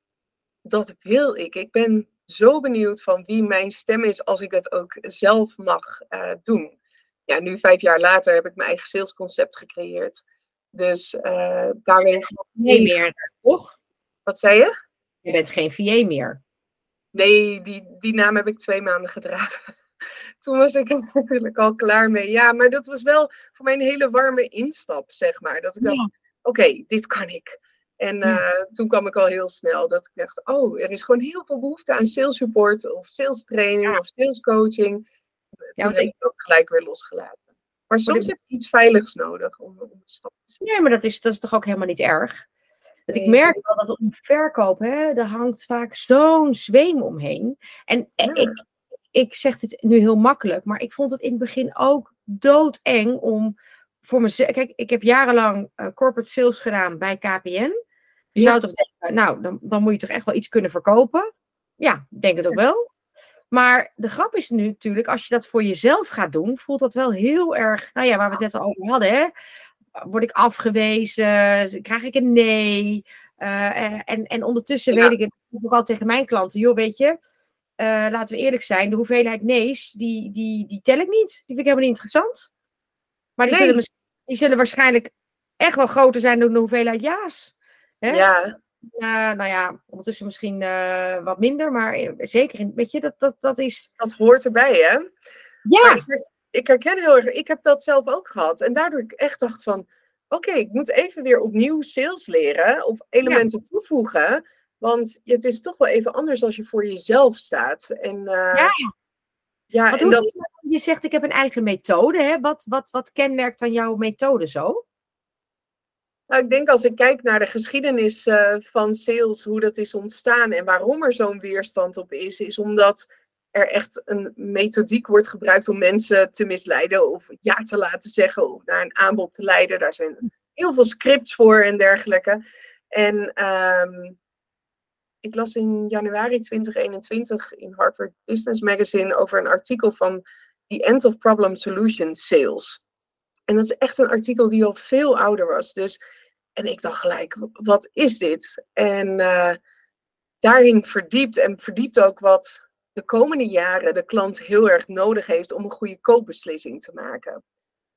dat wil ik. Ik ben zo benieuwd van wie mijn stem is als ik het ook zelf mag uh, doen. Ja, nu vijf jaar later heb ik mijn eigen salesconcept gecreëerd. Dus uh, daar ben ik niet meer, toch? Wat zei je? Je bent geen VA meer. Nee, die, die naam heb ik twee maanden gedragen. Toen was ik er natuurlijk al klaar mee. Ja, maar dat was wel voor mij een hele warme instap, zeg maar. Dat ik dacht, oké, dit kan ik. En uh, toen kwam ik al heel snel dat ik dacht, oh, er is gewoon heel veel behoefte aan sales support of sales training ja. of sales coaching. Ja, want ik dat gelijk weer losgelaten. Maar soms heb je iets veiligs nodig om, om te stappen. Nee, maar dat is, dat is toch ook helemaal niet erg? Want ik merk wel dat om verkoop, hè, daar hangt vaak zo'n zweem omheen. En ja. ik, ik zeg dit nu heel makkelijk, maar ik vond het in het begin ook doodeng om voor mezelf. Kijk, ik heb jarenlang uh, corporate sales gedaan bij KPN. Je ja. zou toch denken, nou, dan, dan moet je toch echt wel iets kunnen verkopen? Ja, denk het ook wel. Maar de grap is nu natuurlijk, als je dat voor jezelf gaat doen, voelt dat wel heel erg, nou ja, waar we het net al over hadden, hè? Word ik afgewezen? Krijg ik een nee? Uh, en, en ondertussen ja. weet ik het ook al tegen mijn klanten, joh, weet je, uh, laten we eerlijk zijn, de hoeveelheid nee's, die, die, die tel ik niet. Die vind ik helemaal niet interessant. Maar die, nee. zullen, die zullen waarschijnlijk echt wel groter zijn dan de hoeveelheid ja's. Hè? Ja. Uh, nou ja, ondertussen misschien uh, wat minder, maar zeker, in, weet je, dat, dat, dat is... Dat hoort erbij, hè? Ja. Ik, ik, herken heel erg, ik heb dat zelf ook gehad. En daardoor ik echt dacht van, oké, okay, ik moet even weer opnieuw sales leren of elementen ja. toevoegen. Want het is toch wel even anders als je voor jezelf staat. En, uh, ja. ja en dat... Je zegt, ik heb een eigen methode. Hè? Wat, wat, wat kenmerkt dan jouw methode zo? Nou, ik denk als ik kijk naar de geschiedenis uh, van sales, hoe dat is ontstaan en waarom er zo'n weerstand op is, is omdat er echt een methodiek wordt gebruikt om mensen te misleiden of ja te laten zeggen of naar een aanbod te leiden. Daar zijn heel veel scripts voor en dergelijke. En um, ik las in januari 2021 in Harvard Business Magazine over een artikel van The End of Problem Solution Sales. En dat is echt een artikel die al veel ouder was. Dus, en ik dacht gelijk, wat is dit? En uh, daarin verdiept en verdiept ook wat de komende jaren de klant heel erg nodig heeft om een goede koopbeslissing te maken.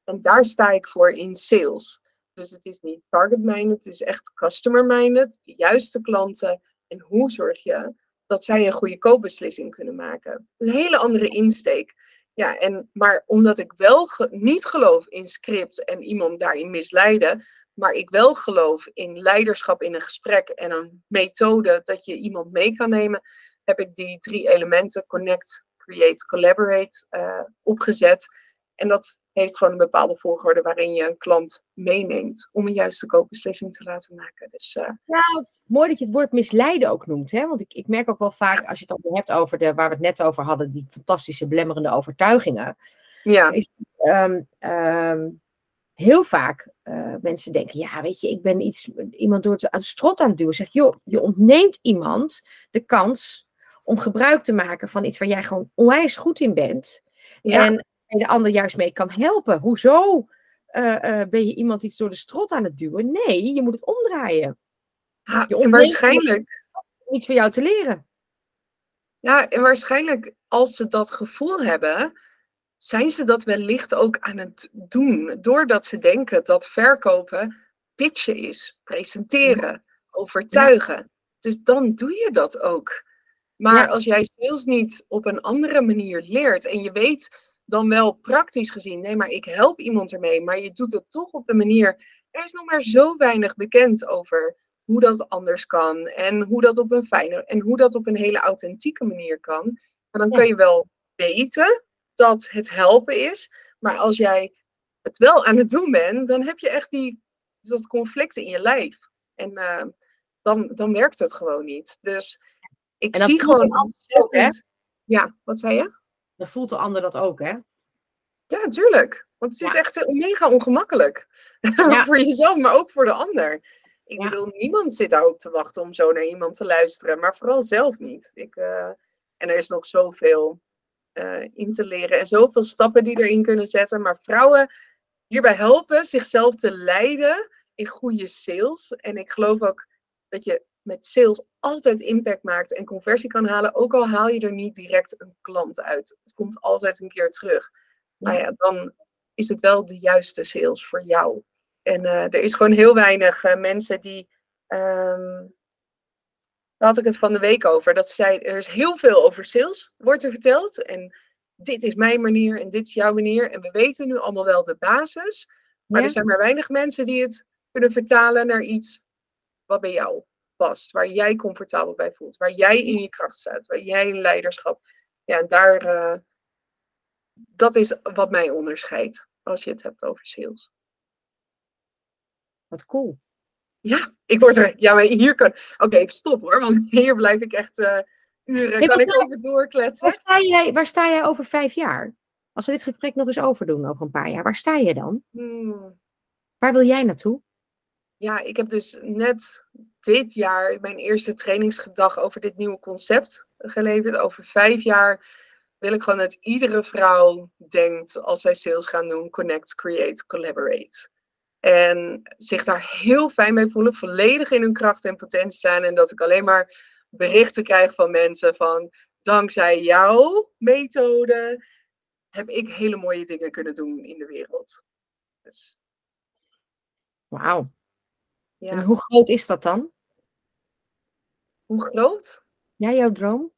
En daar sta ik voor in sales. Dus het is niet target-minded, het is echt customer-minded. De juiste klanten en hoe zorg je dat zij een goede koopbeslissing kunnen maken? Een hele andere insteek. Ja, en, maar omdat ik wel niet geloof in script en iemand daarin misleiden, maar ik wel geloof in leiderschap in een gesprek en een methode dat je iemand mee kan nemen, heb ik die drie elementen, connect, create, collaborate, uh, opgezet. En dat heeft gewoon een bepaalde volgorde waarin je een klant meeneemt om een juiste koopbeslissing te laten maken. Dus, uh... Ja, mooi dat je het woord misleiden ook noemt. Hè? Want ik, ik merk ook wel vaak, als je het dan hebt over de, waar we het net over hadden, die fantastische belemmerende overtuigingen. Ja. Is, um, um, heel vaak uh, mensen denken, ja, weet je, ik ben iets, iemand door het aan strot aan het duwen. Zeg, joh, je ontneemt iemand de kans om gebruik te maken van iets waar jij gewoon onwijs goed in bent. Ja. En en de ander juist mee kan helpen. Hoezo uh, uh, ben je iemand iets door de strot aan het duwen? Nee, je moet het omdraaien. Ja, je en waarschijnlijk. Iets voor jou te leren. Ja, en waarschijnlijk als ze dat gevoel hebben, zijn ze dat wellicht ook aan het doen. Doordat ze denken dat verkopen pitchen is, presenteren, ja. overtuigen. Ja. Dus dan doe je dat ook. Maar ja. als jij sales niet op een andere manier leert en je weet dan wel praktisch gezien, nee, maar ik help iemand ermee, maar je doet het toch op de manier. Er is nog maar zo weinig bekend over hoe dat anders kan en hoe dat op een fijne en hoe dat op een hele authentieke manier kan. En dan kun je wel weten dat het helpen is, maar als jij het wel aan het doen bent, dan heb je echt die dat conflict in je lijf. En uh, dan, dan werkt het gewoon niet. Dus ik zie gewoon ontzettend. Ja, wat zei je? dan voelt de ander dat ook, hè? Ja, tuurlijk. Want het is ja. echt mega ongemakkelijk. Ja. voor jezelf, maar ook voor de ander. Ik ja. bedoel, niemand zit daar ook te wachten om zo naar iemand te luisteren. Maar vooral zelf niet. Ik, uh, en er is nog zoveel uh, in te leren. En zoveel stappen die erin kunnen zetten. Maar vrouwen hierbij helpen zichzelf te leiden in goede sales. En ik geloof ook dat je met sales altijd impact maakt en conversie kan halen, ook al haal je er niet direct een klant uit. Het komt altijd een keer terug. Nou ja, dan is het wel de juiste sales voor jou. En uh, er is gewoon heel weinig uh, mensen die. Um, daar had ik het van de week over. Dat zei, er is heel veel over sales, wordt er verteld. En dit is mijn manier en dit is jouw manier. En we weten nu allemaal wel de basis. Maar er zijn maar weinig mensen die het kunnen vertalen naar iets wat bij jou past. Waar jij comfortabel bij voelt. Waar jij in je kracht staat. Waar jij in leiderschap. Ja, en daar. Uh, dat is wat mij onderscheidt. Als je het hebt over sales. Wat cool. Ja, ik word er. Ja, maar hier kan. Oké, ik stop hoor. Want hier blijf ik echt. Uh, uren. kan ik over doorkletsen. Waar sta, jij, waar sta jij over vijf jaar? Als we dit gesprek nog eens overdoen over een paar jaar, waar sta je dan? Hmm. Waar wil jij naartoe? Ja, ik heb dus net dit jaar mijn eerste trainingsgedag over dit nieuwe concept geleverd. Over vijf jaar wil ik gewoon dat iedere vrouw denkt als zij sales gaan doen: connect, create, collaborate. En zich daar heel fijn mee voelen, volledig in hun kracht en potentie staan. En dat ik alleen maar berichten krijg van mensen van dankzij jouw methode heb ik hele mooie dingen kunnen doen in de wereld. Dus. Wauw. Ja. En hoe groot is dat dan? Hoe groot? Ja, jouw droom?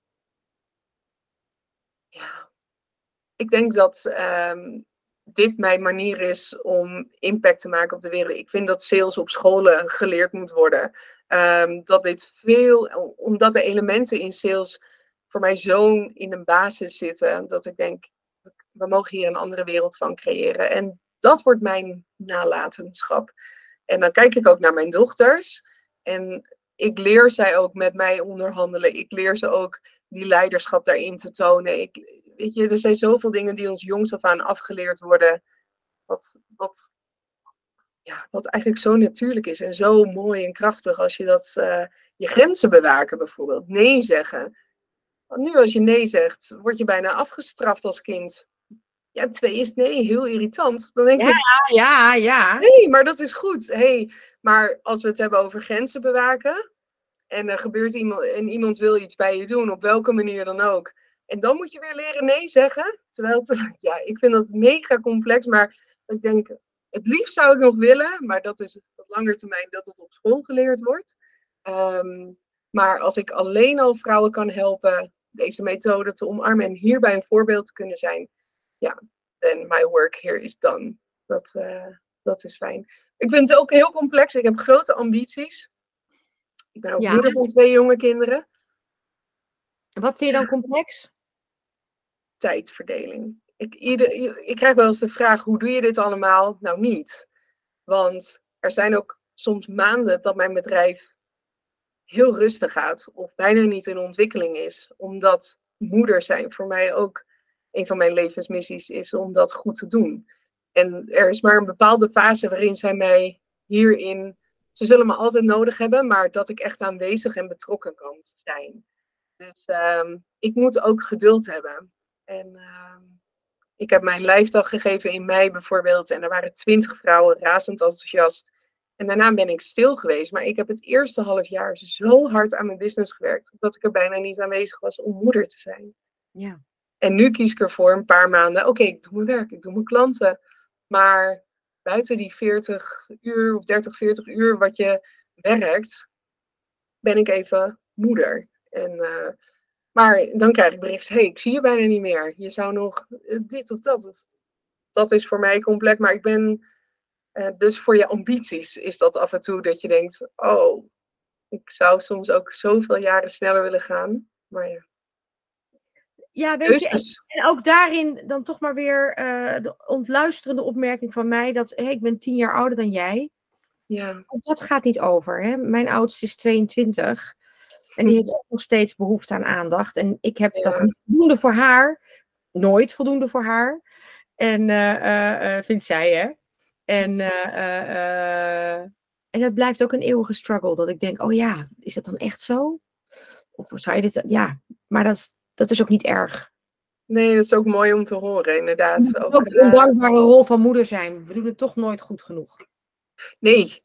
Ja, ik denk dat ehm, dit mijn manier is om impact te maken op de wereld. Ik vind dat sales op scholen geleerd moet worden. Ehm, dat dit veel, omdat de elementen in sales voor mij zo in een basis zitten, dat ik denk, we mogen hier een andere wereld van creëren. En dat wordt mijn nalatenschap. En dan kijk ik ook naar mijn dochters. En ik leer zij ook met mij onderhandelen. Ik leer ze ook die leiderschap daarin te tonen. Ik, weet je, er zijn zoveel dingen die ons jongs af aan afgeleerd worden. Wat, wat, ja, wat eigenlijk zo natuurlijk is en zo mooi en krachtig als je dat, uh, je grenzen bewaken bijvoorbeeld. Nee zeggen. Want nu als je nee zegt, word je bijna afgestraft als kind. Ja, twee is nee, heel irritant. Dan denk ja, ik, ja, ja. Nee, maar dat is goed. Hey, maar als we het hebben over grenzen bewaken. En er gebeurt iemand en iemand wil iets bij je doen, op welke manier dan ook. En dan moet je weer leren nee zeggen. Terwijl, ja, ik vind dat mega complex. Maar ik denk, het liefst zou ik nog willen, maar dat is op lange termijn dat het op school geleerd wordt. Ehm, maar als ik alleen al vrouwen kan helpen deze methode te omarmen en hierbij een voorbeeld te kunnen zijn, ja, then my work here is done. Dat, uh, dat is fijn. Ik vind het ook heel complex. Ik heb grote ambities. Ik ben ook moeder van twee jonge kinderen. Wat vind je dan complex? Tijdverdeling ik, ieder, ik krijg wel eens de vraag, hoe doe je dit allemaal? Nou, niet. Want er zijn ook soms maanden dat mijn bedrijf heel rustig gaat of bijna niet in ontwikkeling is. Omdat moeder zijn voor mij ook een van mijn levensmissies is om dat goed te doen. En er is maar een bepaalde fase waarin zij mij hierin. Ze zullen me altijd nodig hebben, maar dat ik echt aanwezig en betrokken kan zijn. Dus uh, ik moet ook geduld hebben. En uh, ik heb mijn lijfdag gegeven in mei bijvoorbeeld. En er waren twintig vrouwen razend enthousiast. En daarna ben ik stil geweest. Maar ik heb het eerste half jaar zo hard aan mijn business gewerkt. Dat ik er bijna niet aanwezig was om moeder te zijn. Ja. En nu kies ik ervoor een paar maanden. Oké, ik doe mijn werk, ik doe mijn klanten. Maar buiten die 40 uur of 30, 40 uur wat je werkt, ben ik even moeder. En uh, maar dan krijg ik bericht, hé, hey, ik zie je bijna niet meer. Je zou nog eh, dit of dat. Dat is voor mij complex, maar ik ben... Uh, dus voor je ambities is dat af en toe dat je denkt, oh, ik zou soms ook zoveel jaren sneller willen gaan. Maar ja. Ja, weet je, en, ook daarin dan toch maar weer uh, de ontluisterende opmerking van mij dat hey, ik ben tien jaar ouder dan jij. Ja. Dat gaat niet over. Hè? Mijn oudste is 22. En die heeft ook nog steeds behoefte aan aandacht. En ik heb dat niet voldoende voor haar. Nooit voldoende voor haar. En uh, uh, vindt zij, hè? En, en dat blijft ook een eeuwige struggle. Dat ik denk, oh ja, is het dan echt zo? Of zou je dit... Ja, maar dat is, dat is ook niet erg. Nee, dat is ook mooi om te horen, inderdaad. Ook, ook de eh, ondankbare rol van moeder zijn. We doen het toch nooit goed genoeg. Nee,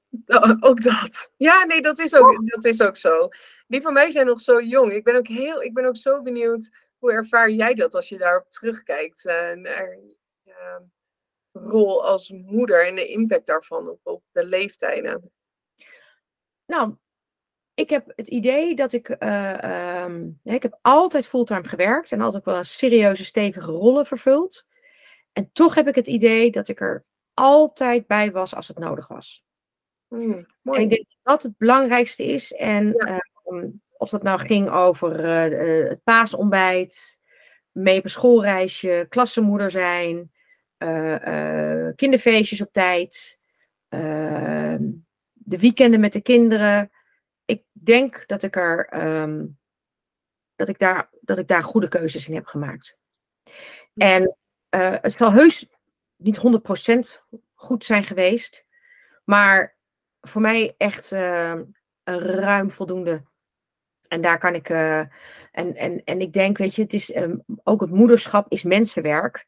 ook dat. Ja, nee, dat is ook, dat is ook zo. Die van mij zijn nog zo jong. Ik ben ook, heel, ik ben ook zo benieuwd, hoe ervaar jij dat als je daarop terugkijkt? Uh, naar je rol als moeder en de impact daarvan op, op de leeftijden? Nou, ik heb het idee dat ik. Uh, um, ik heb altijd fulltime gewerkt en altijd wel serieuze, stevige rollen vervuld. En toch heb ik het idee dat ik er altijd bij was als het nodig was. Mm, en ik denk dat dat het belangrijkste is. En ja. uh, of dat nou ging over uh, het paasontbijt, mee op een schoolreisje, klassenmoeder zijn, kinderfeestjes op tijd, ehm, de weekenden met de kinderen ik denk dat ik er um, dat ik daar, dat ik daar goede keuzes in heb gemaakt. En uh, het zal heus niet 100% goed zijn geweest, maar voor mij echt uh, een ruim voldoende. En daar kan ik. Uh, en, en, en ik denk, weet je, het is um, ook het moederschap is mensenwerk.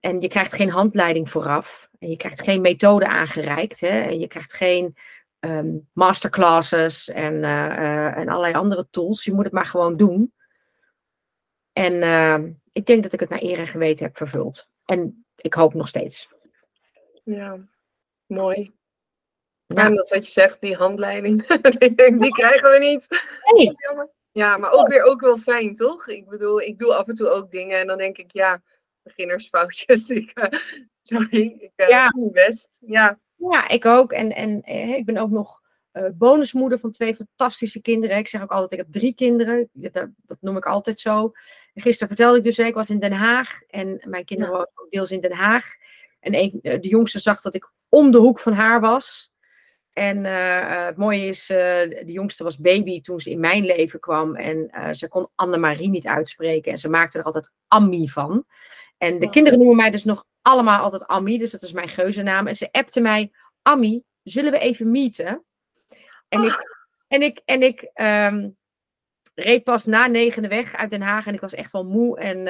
En je krijgt geen handleiding vooraf. En je krijgt geen methode aangereikt. Hè? En je krijgt geen um, masterclasses en, uh, uh, en allerlei andere tools. Je moet het maar gewoon doen. En uh, ik denk dat ik het naar eer en geweten heb vervuld. En ik hoop nog steeds. Ja, mooi. Ja, en dat wat je zegt, die handleiding, die, krijgen we niet. Nee. Ja, maar ook weer ook wel fijn, toch? Ik bedoel, ik doe af en toe ook dingen en dan denk ik, ja, beginnersfoutjes. Ik, sorry, ik ja. doe best. Ja. Ja, ik ook. En, en eh, ik ben ook nog uh, bonusmoeder van twee fantastische kinderen. Ik zeg ook altijd, ik heb drie kinderen. Dat, dat noem ik altijd zo. En gisteren vertelde ik dus, ik was in Den Haag. En mijn kinderen ja. waren ook deels in Den Haag. En een, de jongste zag dat ik om de hoek van haar was. En uh, het mooie is, uh, de jongste was baby toen ze in mijn leven kwam. En uh, ze kon Annemarie niet uitspreken. En ze maakte er altijd Ammi van. En de kinderen noemen mij dus nog allemaal altijd Ammi. Dus dat is mijn geuzennaam. En ze appte mij, Ammi, zullen we even meeten? En ik, en ik, en ik um, reed pas na negende weg uit Den Haag. En ik was echt wel moe. En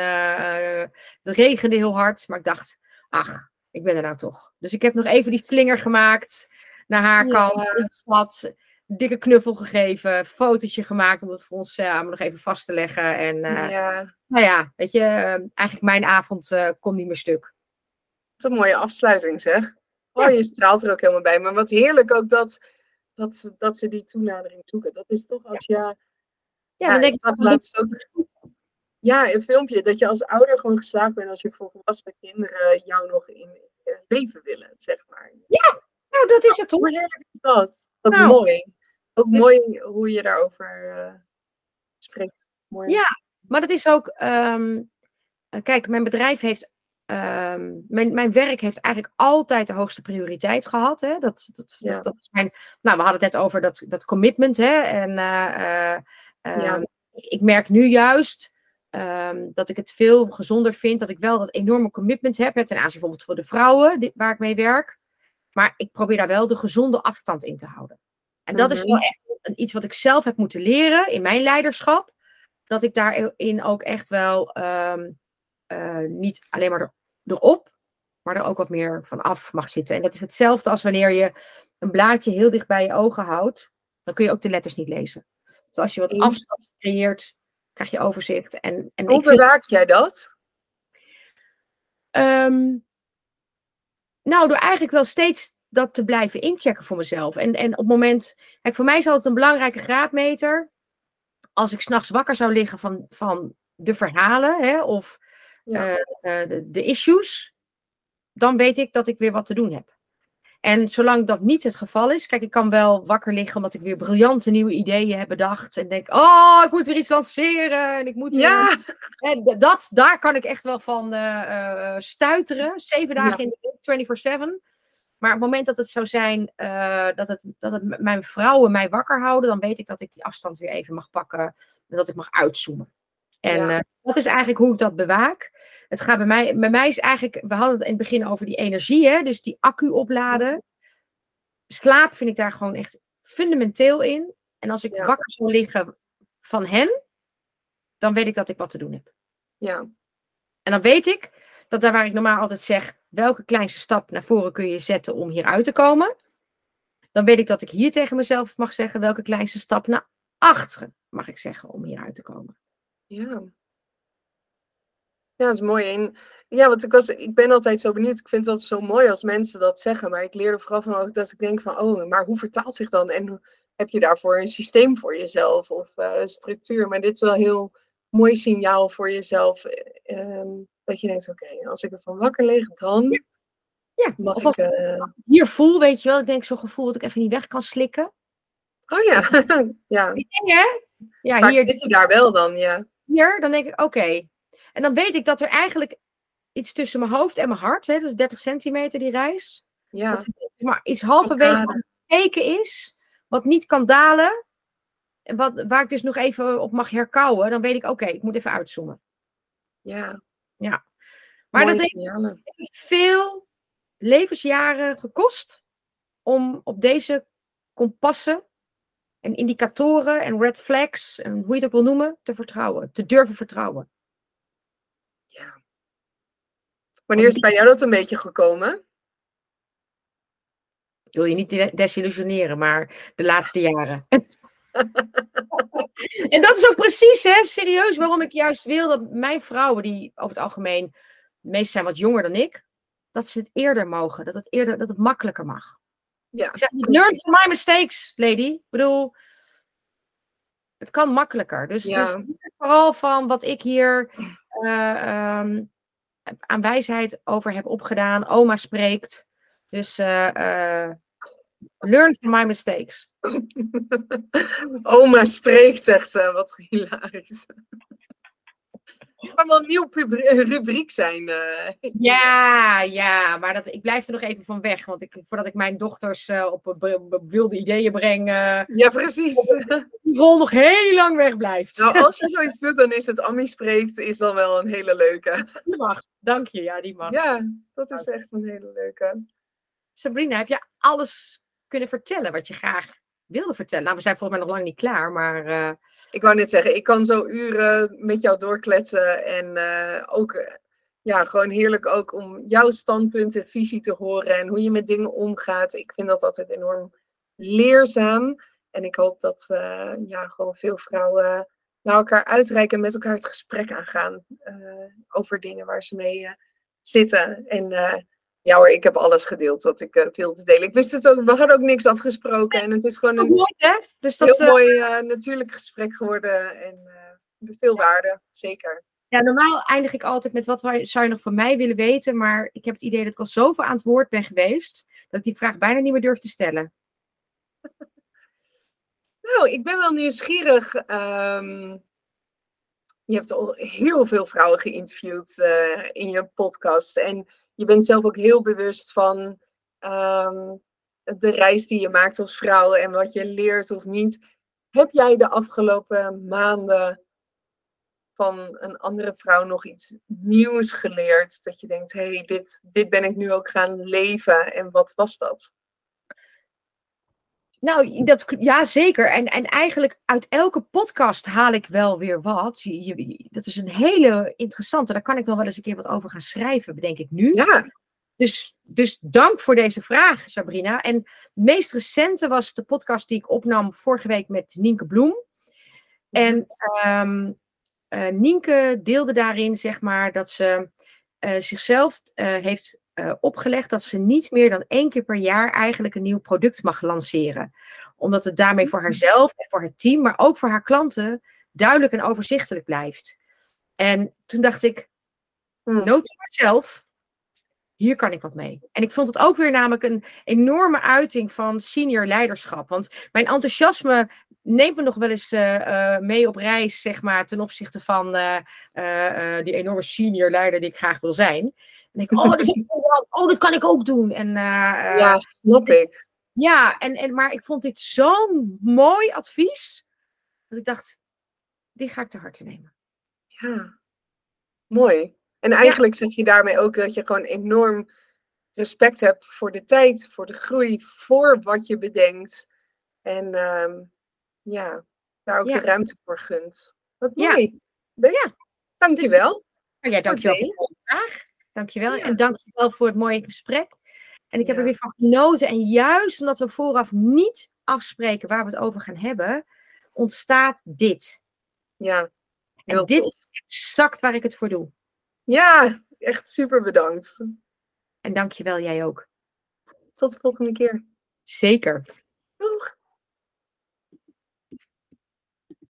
het regende heel hard. Maar ik dacht, ach, ik ben er nou toch. Dus ik heb nog even die slinger gemaakt naar haar kant in de stad. Dikke knuffel gegeven, fotootje gemaakt om het voor ons samen nog even vast te leggen. En uh, ja. nou ja, weet je, uh, eigenlijk mijn avond kon niet meer stuk. Wat een mooie afsluiting zeg. Oh, ja. je straalt er ook helemaal bij. Maar wat heerlijk ook dat, dat, dat ze die toenadering zoeken. Dat is toch als je... Ja, ja dan denk ik... Dat laatst ook... Ja, een filmpje. Dat je als ouder gewoon geslaagd bent als je voor volwassen kinderen jou nog in leven willen, zeg maar. Ja, nou, dat is het toch? Hoe heerlijk is dat? Wat nou, mooi. Ook dus, mooi hoe je daarover uh, spreekt. Mooi. Ja, maar dat is ook. Um, kijk, mijn bedrijf heeft. Um, mijn, mijn werk heeft eigenlijk altijd de hoogste prioriteit gehad. Hè? Dat, dat, ja. dat, dat, is mijn. Nou, we hadden het net over dat, dat commitment. Hè? En uh, uh, ja. ik, ik, merk nu juist. Um, dat ik het veel gezonder vind dat ik wel dat enorme commitment heb. Hè, ten aanzien bijvoorbeeld voor de vrouwen die, waar ik mee werk. Maar ik probeer daar wel de gezonde afstand in te houden. En dat is wel echt een, iets wat ik zelf heb moeten leren in mijn leiderschap. Dat ik daarin ook echt wel um, uh, niet alleen maar er, erop, maar er ook wat meer van af mag zitten. En dat is hetzelfde als wanneer je een blaadje heel dicht bij je ogen houdt. Dan kun je ook de letters niet lezen. Dus als je wat afstand creëert, krijg je overzicht. En, en Hoe bewaak vind... jij dat? Um, nou, door eigenlijk wel steeds dat te blijven inchecken voor mezelf. En, en op het moment, kijk, voor mij is altijd een belangrijke graadmeter. Als ik s'nachts wakker zou liggen van, van de verhalen hè, of ja. uh, uh, de, de issues, dan weet ik dat ik weer wat te doen heb. En zolang dat niet het geval is, kijk, ik kan wel wakker liggen omdat ik weer briljante nieuwe ideeën heb bedacht. En denk, oh, ik moet weer iets lanceren. En ik moet ja. Weer... En dat, daar kan ik echt wel van uh, stuiteren. Zeven dagen ja. in de week, 24-7. Maar op het moment dat het zou zijn uh, dat, het, dat het mijn vrouwen mij wakker houden, dan weet ik dat ik die afstand weer even mag pakken. En dat ik mag uitzoomen. En ja. uh, dat is eigenlijk hoe ik dat bewaak. Het gaat bij mij, bij mij is eigenlijk, we hadden het in het begin over die energie, hè, dus die accu opladen. Slaap vind ik daar gewoon echt fundamenteel in. En als ik ja. wakker zou liggen van hen, dan weet ik dat ik wat te doen heb. Ja, En dan weet ik dat daar waar ik normaal altijd zeg, welke kleinste stap naar voren kun je zetten om hieruit te komen? Dan weet ik dat ik hier tegen mezelf mag zeggen, welke kleinste stap naar achteren mag ik zeggen om hieruit te komen. Ja. Ja, dat is mooi. En ja, want ik, was, ik ben altijd zo benieuwd. Ik vind altijd zo mooi als mensen dat zeggen. Maar ik leerde vooral van ook dat ik denk van, oh, maar hoe vertaalt zich dan? En heb je daarvoor een systeem voor jezelf of uh, structuur? Maar dit is wel heel mooi signaal voor jezelf. Um, dat je denkt, oké, als ik ervan wakker lig, dan ja, of als ik uh... hier voel, weet je wel, ik denk zo'n gevoel dat ik even niet weg kan slikken. Oh ja, ja. Ja, maar hier zit je daar wel dan, ja. Hier, dan denk ik, oké. En dan weet ik dat er eigenlijk iets tussen mijn hoofd en mijn hart, hè, dus 30 centimeter die reis, ja. dat maar iets halverwege teken is, wat niet kan dalen, en wat, waar ik dus nog even op mag herkouwen, dan weet ik, oké, ik moet even uitzoomen. Ja. Ja. Maar dat heeft veel levensjaren gekost om op deze kompassen en indicatoren en red flags, en hoe je het ook wil noemen, te vertrouwen, te durven vertrouwen. Ja. Wanneer is bij jou dat een beetje gekomen? Ik wil je niet desillusioneren, maar de laatste jaren. en dat is ook precies, hè, serieus, waarom ik juist wil dat mijn vrouwen, die over het algemeen meest zijn wat jonger dan ik, dat ze het eerder mogen, dat het, eerder, dat het makkelijker mag. Ja, ik zeg learn from my mistakes, lady. Ik bedoel, het kan makkelijker. Dus, ja. dus vooral van wat ik hier uh, um, aan wijsheid over heb opgedaan. Oma spreekt. Dus uh, uh, learn from my mistakes. Oma spreekt, zegt ze. Wat hilarisch. Het kan wel een nieuw rubriek zijn. Uh. Ja, ja, maar dat, ik blijf er nog even van weg. Want ik, voordat ik mijn dochters uh, op, op, wilde ideeën breng. Uh, ja, precies. Die rol nog heel lang weg blijft. Nou, als je zoiets doet, dan is het Ammi spreekt, is dan wel een hele leuke. Die mag, dank je. Ja, die mag. Ja, dat is echt een hele leuke. Sabrina, heb je alles kunnen vertellen wat je graag wilde vertellen? Nou, we zijn volgens mij nog lang niet klaar, maar ik wou net zeggen, ik kan zo uren met jou doorkletsen. En uh, ook, eh, ja, gewoon heerlijk ook om jouw standpunt en visie te horen. En hoe je met dingen omgaat. Ik vind dat altijd enorm leerzaam. En ik hoop dat, ja, gewoon veel vrouwen naar elkaar uitreiken en met elkaar het gesprek aangaan. over dingen waar ze mee zitten. En ja hoor, ik heb alles gedeeld wat ik uh, wilde delen. Ik wist het ook, we hadden ook niks afgesproken. En het is gewoon een mooi, hè? Dus dat, heel uh, mooi uh, natuurlijk gesprek geworden. En veel waarde, zeker. Ja, normaal eindig ik altijd met wat zou je nog van mij willen weten. Maar ik heb het idee dat ik al zoveel aan het woord ben geweest. Dat ik die vraag bijna niet meer durf te stellen. nou, ik ben wel nieuwsgierig. Um, je hebt al heel veel vrouwen geïnterviewd in je podcast. En je bent zelf ook heel bewust van um, de reis die je maakt als vrouw en wat je leert of niet. Heb jij de afgelopen maanden van een andere vrouw nog iets nieuws geleerd? Dat je denkt, hé, hey, dit, dit ben ik nu ook gaan leven. En wat was dat? Nou, dat, ja, zeker. En, en eigenlijk uit elke podcast haal ik wel weer wat. Je, dat is een hele interessante. Daar kan ik nog wel eens een keer wat over gaan schrijven, bedenk ik nu. Ja. Dus, dus dank voor deze vraag, Sabrina. En het meest recente was de podcast die ik opnam vorige week met Nienke Bloem. En um, uh, Nienke deelde daarin, zeg maar, dat ze uh, zichzelf uh, heeft uh, opgelegd dat ze niet meer dan één keer per jaar eigenlijk een nieuw product mag lanceren. Omdat het daarmee voor haarzelf en voor het team, maar ook voor haar klanten duidelijk en overzichtelijk blijft. En toen dacht ik, hmm. nood mezelf, hier kan ik wat mee. En ik vond het ook weer namelijk een enorme uiting van senior leiderschap. Want mijn enthousiasme neemt me nog wel eens uh, uh, mee op reis, zeg maar, ten opzichte van uh, die enorme senior leider die ik graag wil zijn. En ik, oh, dat is oh, dat kan ik ook doen. En, uh, ja, snap ik. Ja, en, en, maar ik vond dit zo'n mooi advies. Dat ik dacht, die ga ik te harte nemen. Ja, mooi. En eigenlijk ja. zeg je daarmee ook dat je gewoon enorm respect hebt voor de tijd, voor de groei, voor wat je bedenkt. En um, ja, daar ook ja. de ruimte voor gunt. Wat mooi. Ja. Dankjewel. Dus Nou, ja, dankjewel voor de vraag. Dankjewel. Ja. En dankjewel voor het mooie gesprek. En ik heb er weer van genoten. En juist omdat we vooraf niet afspreken waar we het over gaan hebben, ontstaat dit. Ja. En dit is exact waar ik het voor doe. Ja, echt super bedankt. En dankjewel, jij ook. Tot de volgende keer. Zeker.